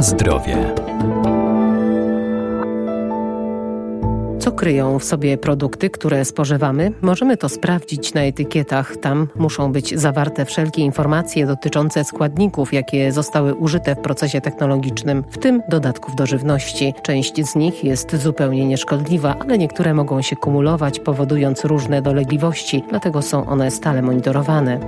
Zdrowie. Co kryją w sobie produkty, które spożywamy? Możemy to sprawdzić na etykietach. Tam muszą być zawarte wszelkie informacje dotyczące składników, jakie zostały użyte w procesie technologicznym, w tym dodatków do żywności. Część z nich jest zupełnie nieszkodliwa, ale niektóre mogą się kumulować, powodując różne dolegliwości, dlatego są one stale monitorowane.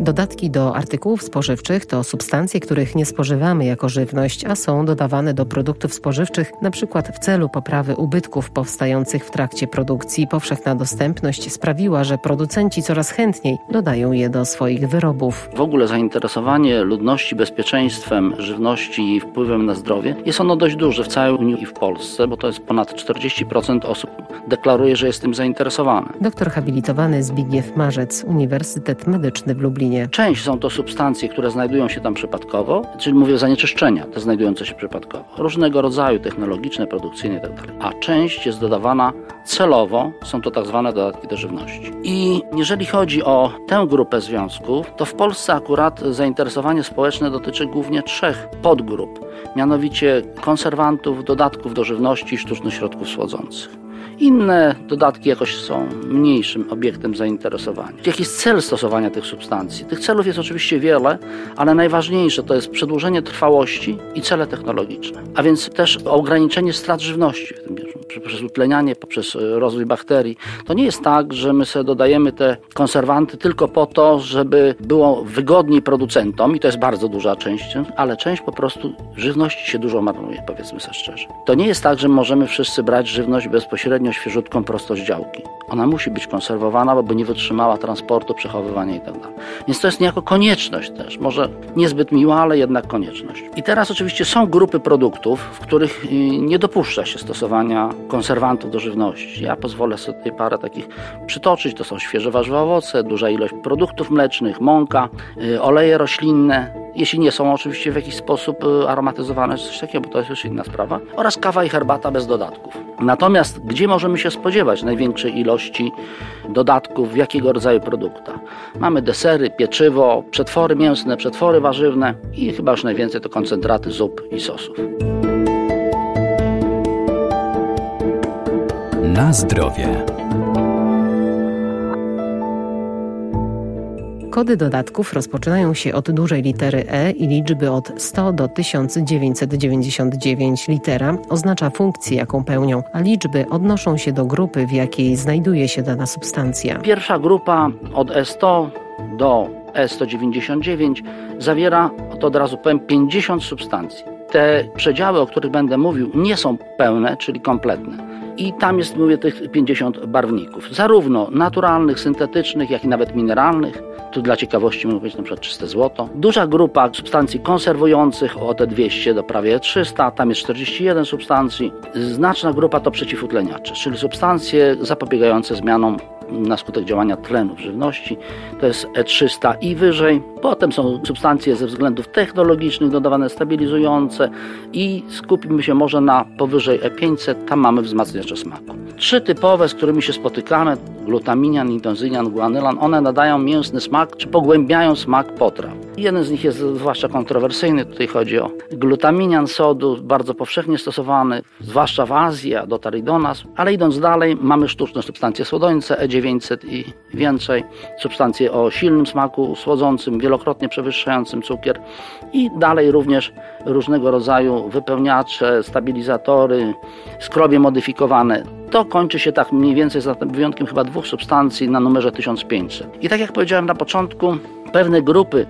Dodatki do artykułów spożywczych to substancje, których nie spożywamy jako żywność, a są dodawane do produktów spożywczych np. w celu poprawy ubytków powstających w trakcie produkcji. Powszechna dostępność sprawiła, że producenci coraz chętniej dodają je do swoich wyrobów. W ogóle zainteresowanie ludności bezpieczeństwem żywności i wpływem na zdrowie jest ono dość duże w całej Unii i w Polsce, bo to jest ponad 40% osób deklaruje, że jest tym zainteresowane. Doktor habilitowany Zbigniew Marzec, Uniwersytet Medyczny w Lublinie. Część są to substancje, które znajdują się tam przypadkowo, czyli mówię zanieczyszczenia, te znajdujące się przypadkowo, różnego rodzaju technologiczne, produkcyjne itd. Tak A część jest dodawana celowo, są to tak zwane dodatki do żywności. I jeżeli chodzi o tę grupę związków, to w Polsce akurat zainteresowanie społeczne dotyczy głównie trzech podgrup, mianowicie konserwantów, dodatków do żywności i sztucznych środków słodzących. Inne dodatki jakoś są mniejszym obiektem zainteresowania. Jaki jest cel stosowania tych substancji? Tych celów jest oczywiście wiele, ale najważniejsze to jest przedłużenie trwałości i cele technologiczne, a więc też ograniczenie strat żywności w tym poprzez utlenianie, poprzez rozwój bakterii. To nie jest tak, że my sobie dodajemy te konserwanty tylko po to, żeby było wygodniej producentom i to jest bardzo duża część, ale część po prostu żywności się dużo marnuje, powiedzmy sobie szczerze. To nie jest tak, że możemy wszyscy brać żywność bezpośrednio świeżutką prosto z działki. Ona musi być konserwowana, bo nie wytrzymała transportu, przechowywania itd. Tak Więc to jest niejako konieczność też, może niezbyt miła, ale jednak konieczność. I teraz oczywiście są grupy produktów, w których y, nie dopuszcza się stosowania konserwantów do żywności. Ja pozwolę sobie tutaj parę takich przytoczyć. To są świeże warzywa, owoce, duża ilość produktów mlecznych, mąka, y, oleje roślinne, jeśli nie są oczywiście w jakiś sposób y, aromatyzowane czy coś takiego, bo to jest już inna sprawa, oraz kawa i herbata bez dodatków. Natomiast gdzie możemy się spodziewać największej ilości dodatków, jakiego rodzaju produkta? Mamy desery, pieczywo, przetwory mięsne, przetwory warzywne i chyba już najwięcej to koncentraty zup i sosów. Na zdrowie. Kody dodatków rozpoczynają się od dużej litery E i liczby od 100 do 1999. Litera oznacza funkcję, jaką pełnią, a liczby odnoszą się do grupy, w jakiej znajduje się dana substancja. Pierwsza grupa od E100 do E199 zawiera, to od razu powiem, 50 substancji. Te przedziały, o których będę mówił, nie są pełne, czyli kompletne i tam jest, mówię, tych 50 barwników, zarówno naturalnych, syntetycznych, jak i nawet mineralnych. Tu dla ciekawości mogę powiedzieć na przykład czyste złoto. Duża grupa substancji konserwujących, o te 200 do prawie 300, tam jest 41 substancji. Znaczna grupa to przeciwutleniacze, czyli substancje zapobiegające zmianom na skutek działania tlenu w żywności. To jest E300 i wyżej. Potem są substancje ze względów technologicznych dodawane stabilizujące i skupimy się może na powyżej E500. Tam mamy wzmacniacze smaku. Trzy typowe, z którymi się spotykamy, glutaminian, indozynian, guanylan, one nadają mięsny smak, czy pogłębiają smak potraw. Jeden z nich jest zwłaszcza kontrowersyjny, tutaj chodzi o glutaminian sodu, bardzo powszechnie stosowany, zwłaszcza w Azji, a dotarł do nas, ale idąc dalej, mamy sztuczne substancje słodońce, E900 i więcej, substancje o silnym smaku słodzącym, wielokrotnie przewyższającym cukier i dalej również różnego rodzaju wypełniacze, stabilizatory, skrobie modyfikowane. To kończy się tak mniej więcej, za wyjątkiem chyba dwóch substancji, na numerze 1500. I tak jak powiedziałem na początku, pewne grupy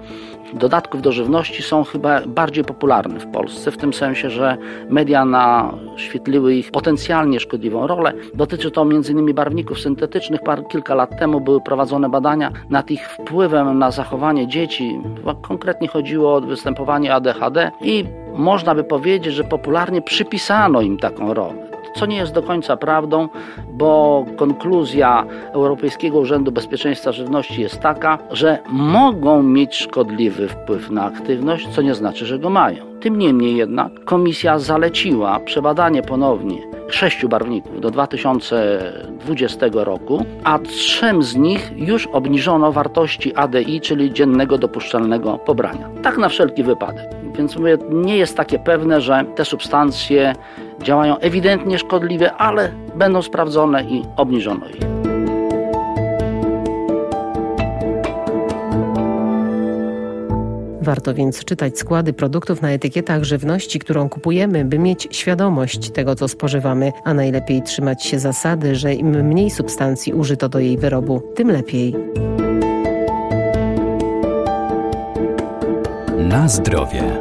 dodatków do żywności są chyba bardziej popularne w Polsce, w tym sensie, że media naświetliły ich potencjalnie szkodliwą rolę. Dotyczy to m.in. barwników syntetycznych. Par, kilka lat temu były prowadzone badania nad ich wpływem na zachowanie dzieci. Konkretnie chodziło o występowanie ADHD i można by powiedzieć, że popularnie przypisano im taką rolę co nie jest do końca prawdą, bo konkluzja Europejskiego Urzędu Bezpieczeństwa Żywności jest taka, że mogą mieć szkodliwy wpływ na aktywność, co nie znaczy, że go mają. Tym niemniej jednak komisja zaleciła przebadanie ponownie sześciu barwników do 2020 roku, a trzem z nich już obniżono wartości ADI, czyli dziennego dopuszczalnego pobrania. Tak na wszelki wypadek. Więc mówię, nie jest takie pewne, że te substancje działają ewidentnie szkodliwie, ale będą sprawdzone i obniżono je. Warto więc czytać składy produktów na etykietach żywności, którą kupujemy, by mieć świadomość tego, co spożywamy, a najlepiej trzymać się zasady, że im mniej substancji użyto do jej wyrobu, tym lepiej. Na zdrowie.